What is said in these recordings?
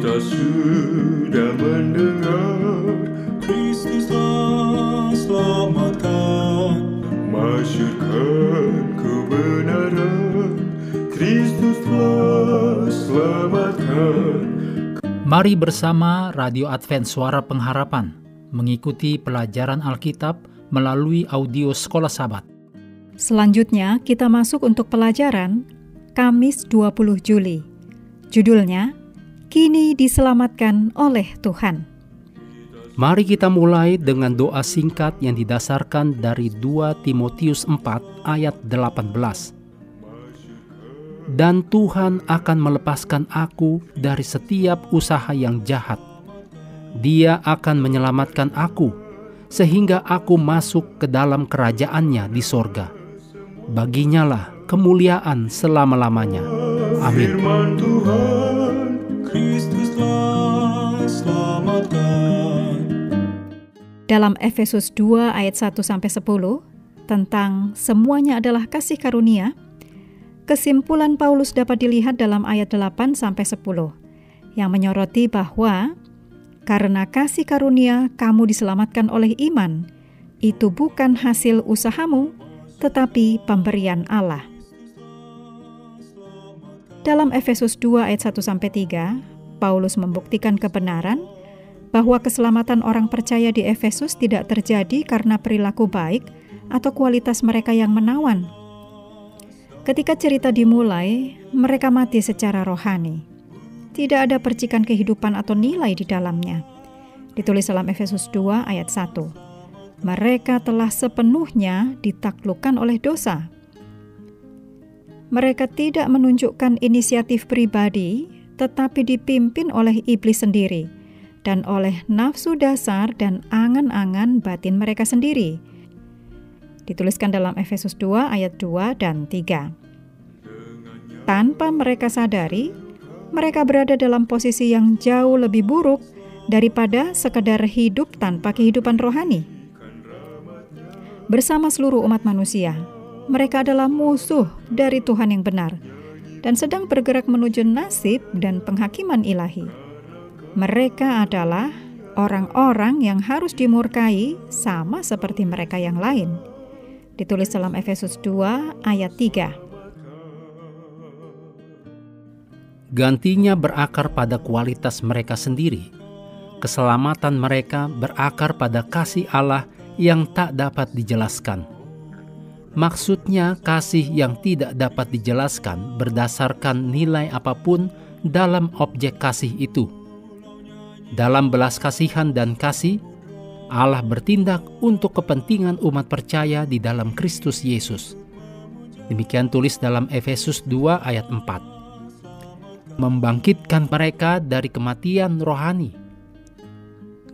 Kita sudah mendengar Kristuslah selamatkan Masyurkan kebenaran Kristuslah selamatkan Mari bersama Radio Advent Suara Pengharapan mengikuti pelajaran Alkitab melalui audio Sekolah Sabat. Selanjutnya kita masuk untuk pelajaran Kamis 20 Juli. Judulnya Kini diselamatkan oleh Tuhan. Mari kita mulai dengan doa singkat yang didasarkan dari 2 Timotius 4 ayat 18 dan Tuhan akan melepaskan aku dari setiap usaha yang jahat. Dia akan menyelamatkan aku, sehingga aku masuk ke dalam kerajaannya di sorga. Baginyalah kemuliaan selama-lamanya. Amin. Firman Tuhan Dalam Efesus 2 ayat 1 sampai 10 tentang semuanya adalah kasih karunia, kesimpulan Paulus dapat dilihat dalam ayat 8 sampai 10 yang menyoroti bahwa karena kasih karunia kamu diselamatkan oleh iman, itu bukan hasil usahamu, tetapi pemberian Allah. Dalam Efesus 2 ayat 1 sampai 3, Paulus membuktikan kebenaran bahwa keselamatan orang percaya di Efesus tidak terjadi karena perilaku baik atau kualitas mereka yang menawan. Ketika cerita dimulai, mereka mati secara rohani. Tidak ada percikan kehidupan atau nilai di dalamnya. Ditulis dalam Efesus 2 ayat 1. Mereka telah sepenuhnya ditaklukkan oleh dosa mereka tidak menunjukkan inisiatif pribadi, tetapi dipimpin oleh iblis sendiri dan oleh nafsu dasar dan angan-angan batin mereka sendiri. Dituliskan dalam Efesus 2 ayat 2 dan 3. Tanpa mereka sadari, mereka berada dalam posisi yang jauh lebih buruk daripada sekedar hidup tanpa kehidupan rohani. Bersama seluruh umat manusia, mereka adalah musuh dari Tuhan yang benar dan sedang bergerak menuju nasib dan penghakiman ilahi. Mereka adalah orang-orang yang harus dimurkai sama seperti mereka yang lain. Ditulis dalam Efesus 2 ayat 3. Gantinya berakar pada kualitas mereka sendiri. Keselamatan mereka berakar pada kasih Allah yang tak dapat dijelaskan Maksudnya, kasih yang tidak dapat dijelaskan berdasarkan nilai apa pun dalam objek kasih itu. Dalam belas kasihan dan kasih, Allah bertindak untuk kepentingan umat percaya di dalam Kristus Yesus. Demikian tulis dalam Efesus 2 ayat 4. Membangkitkan mereka dari kematian rohani.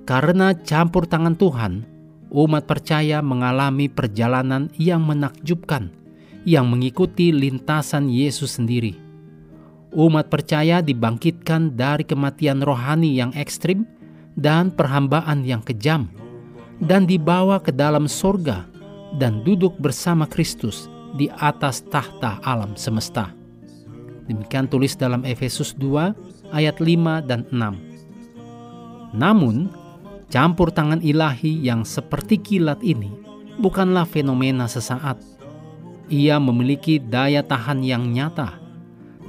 Karena campur tangan Tuhan, umat percaya mengalami perjalanan yang menakjubkan yang mengikuti lintasan Yesus sendiri. Umat percaya dibangkitkan dari kematian rohani yang ekstrim dan perhambaan yang kejam, dan dibawa ke dalam sorga dan duduk bersama Kristus di atas tahta alam semesta. Demikian tulis dalam Efesus 2 ayat 5 dan 6. Namun, Campur tangan ilahi yang seperti kilat ini bukanlah fenomena sesaat. Ia memiliki daya tahan yang nyata,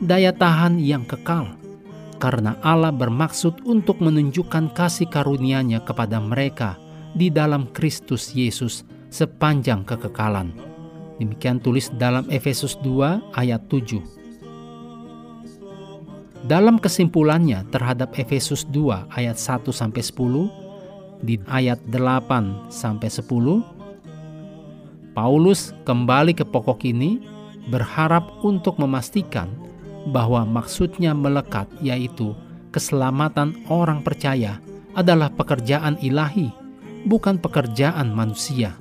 daya tahan yang kekal, karena Allah bermaksud untuk menunjukkan kasih karunia-Nya kepada mereka di dalam Kristus Yesus sepanjang kekekalan. Demikian tulis dalam Efesus 2 ayat 7. Dalam kesimpulannya terhadap Efesus 2 ayat 1 sampai 10, di ayat 8 sampai 10 Paulus kembali ke pokok ini berharap untuk memastikan bahwa maksudnya melekat yaitu keselamatan orang percaya adalah pekerjaan ilahi, bukan pekerjaan manusia.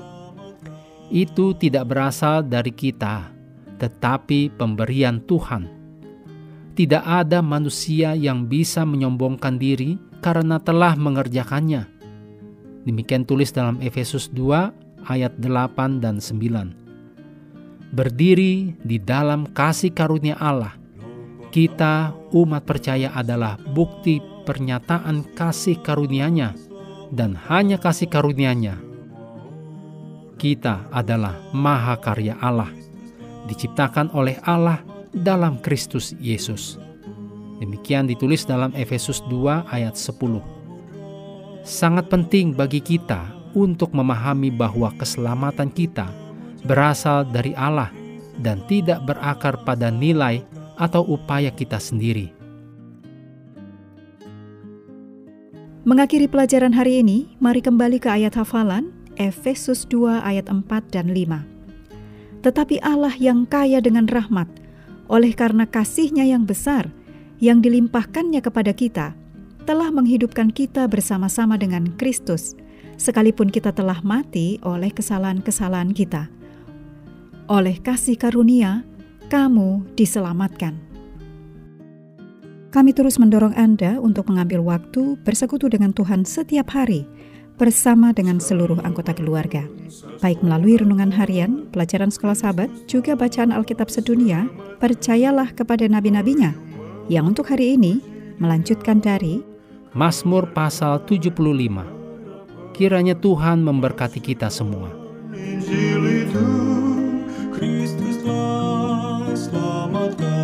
Itu tidak berasal dari kita, tetapi pemberian Tuhan. Tidak ada manusia yang bisa menyombongkan diri karena telah mengerjakannya Demikian tulis dalam Efesus 2 ayat 8 dan 9. Berdiri di dalam kasih karunia Allah, Kita, umat percaya adalah bukti pernyataan kasih karunia-Nya dan hanya kasih karunia-Nya. Kita adalah mahakarya Allah, diciptakan oleh Allah dalam Kristus Yesus. Demikian ditulis dalam Efesus 2 ayat 10. Sangat penting bagi kita untuk memahami bahwa keselamatan kita berasal dari Allah dan tidak berakar pada nilai atau upaya kita sendiri. Mengakhiri pelajaran hari ini, mari kembali ke ayat hafalan Efesus 2 ayat 4 dan 5. Tetapi Allah yang kaya dengan rahmat, oleh karena kasihnya yang besar, yang dilimpahkannya kepada kita, telah menghidupkan kita bersama-sama dengan Kristus, sekalipun kita telah mati oleh kesalahan-kesalahan kita. Oleh kasih karunia, kamu diselamatkan. Kami terus mendorong Anda untuk mengambil waktu bersekutu dengan Tuhan setiap hari bersama dengan seluruh anggota keluarga. Baik melalui renungan harian, pelajaran sekolah sahabat, juga bacaan Alkitab sedunia, percayalah kepada nabi-nabinya, yang untuk hari ini melanjutkan dari Mazmur pasal 75. Kiranya Tuhan memberkati kita semua. Injil itu Kristuslah selamatkan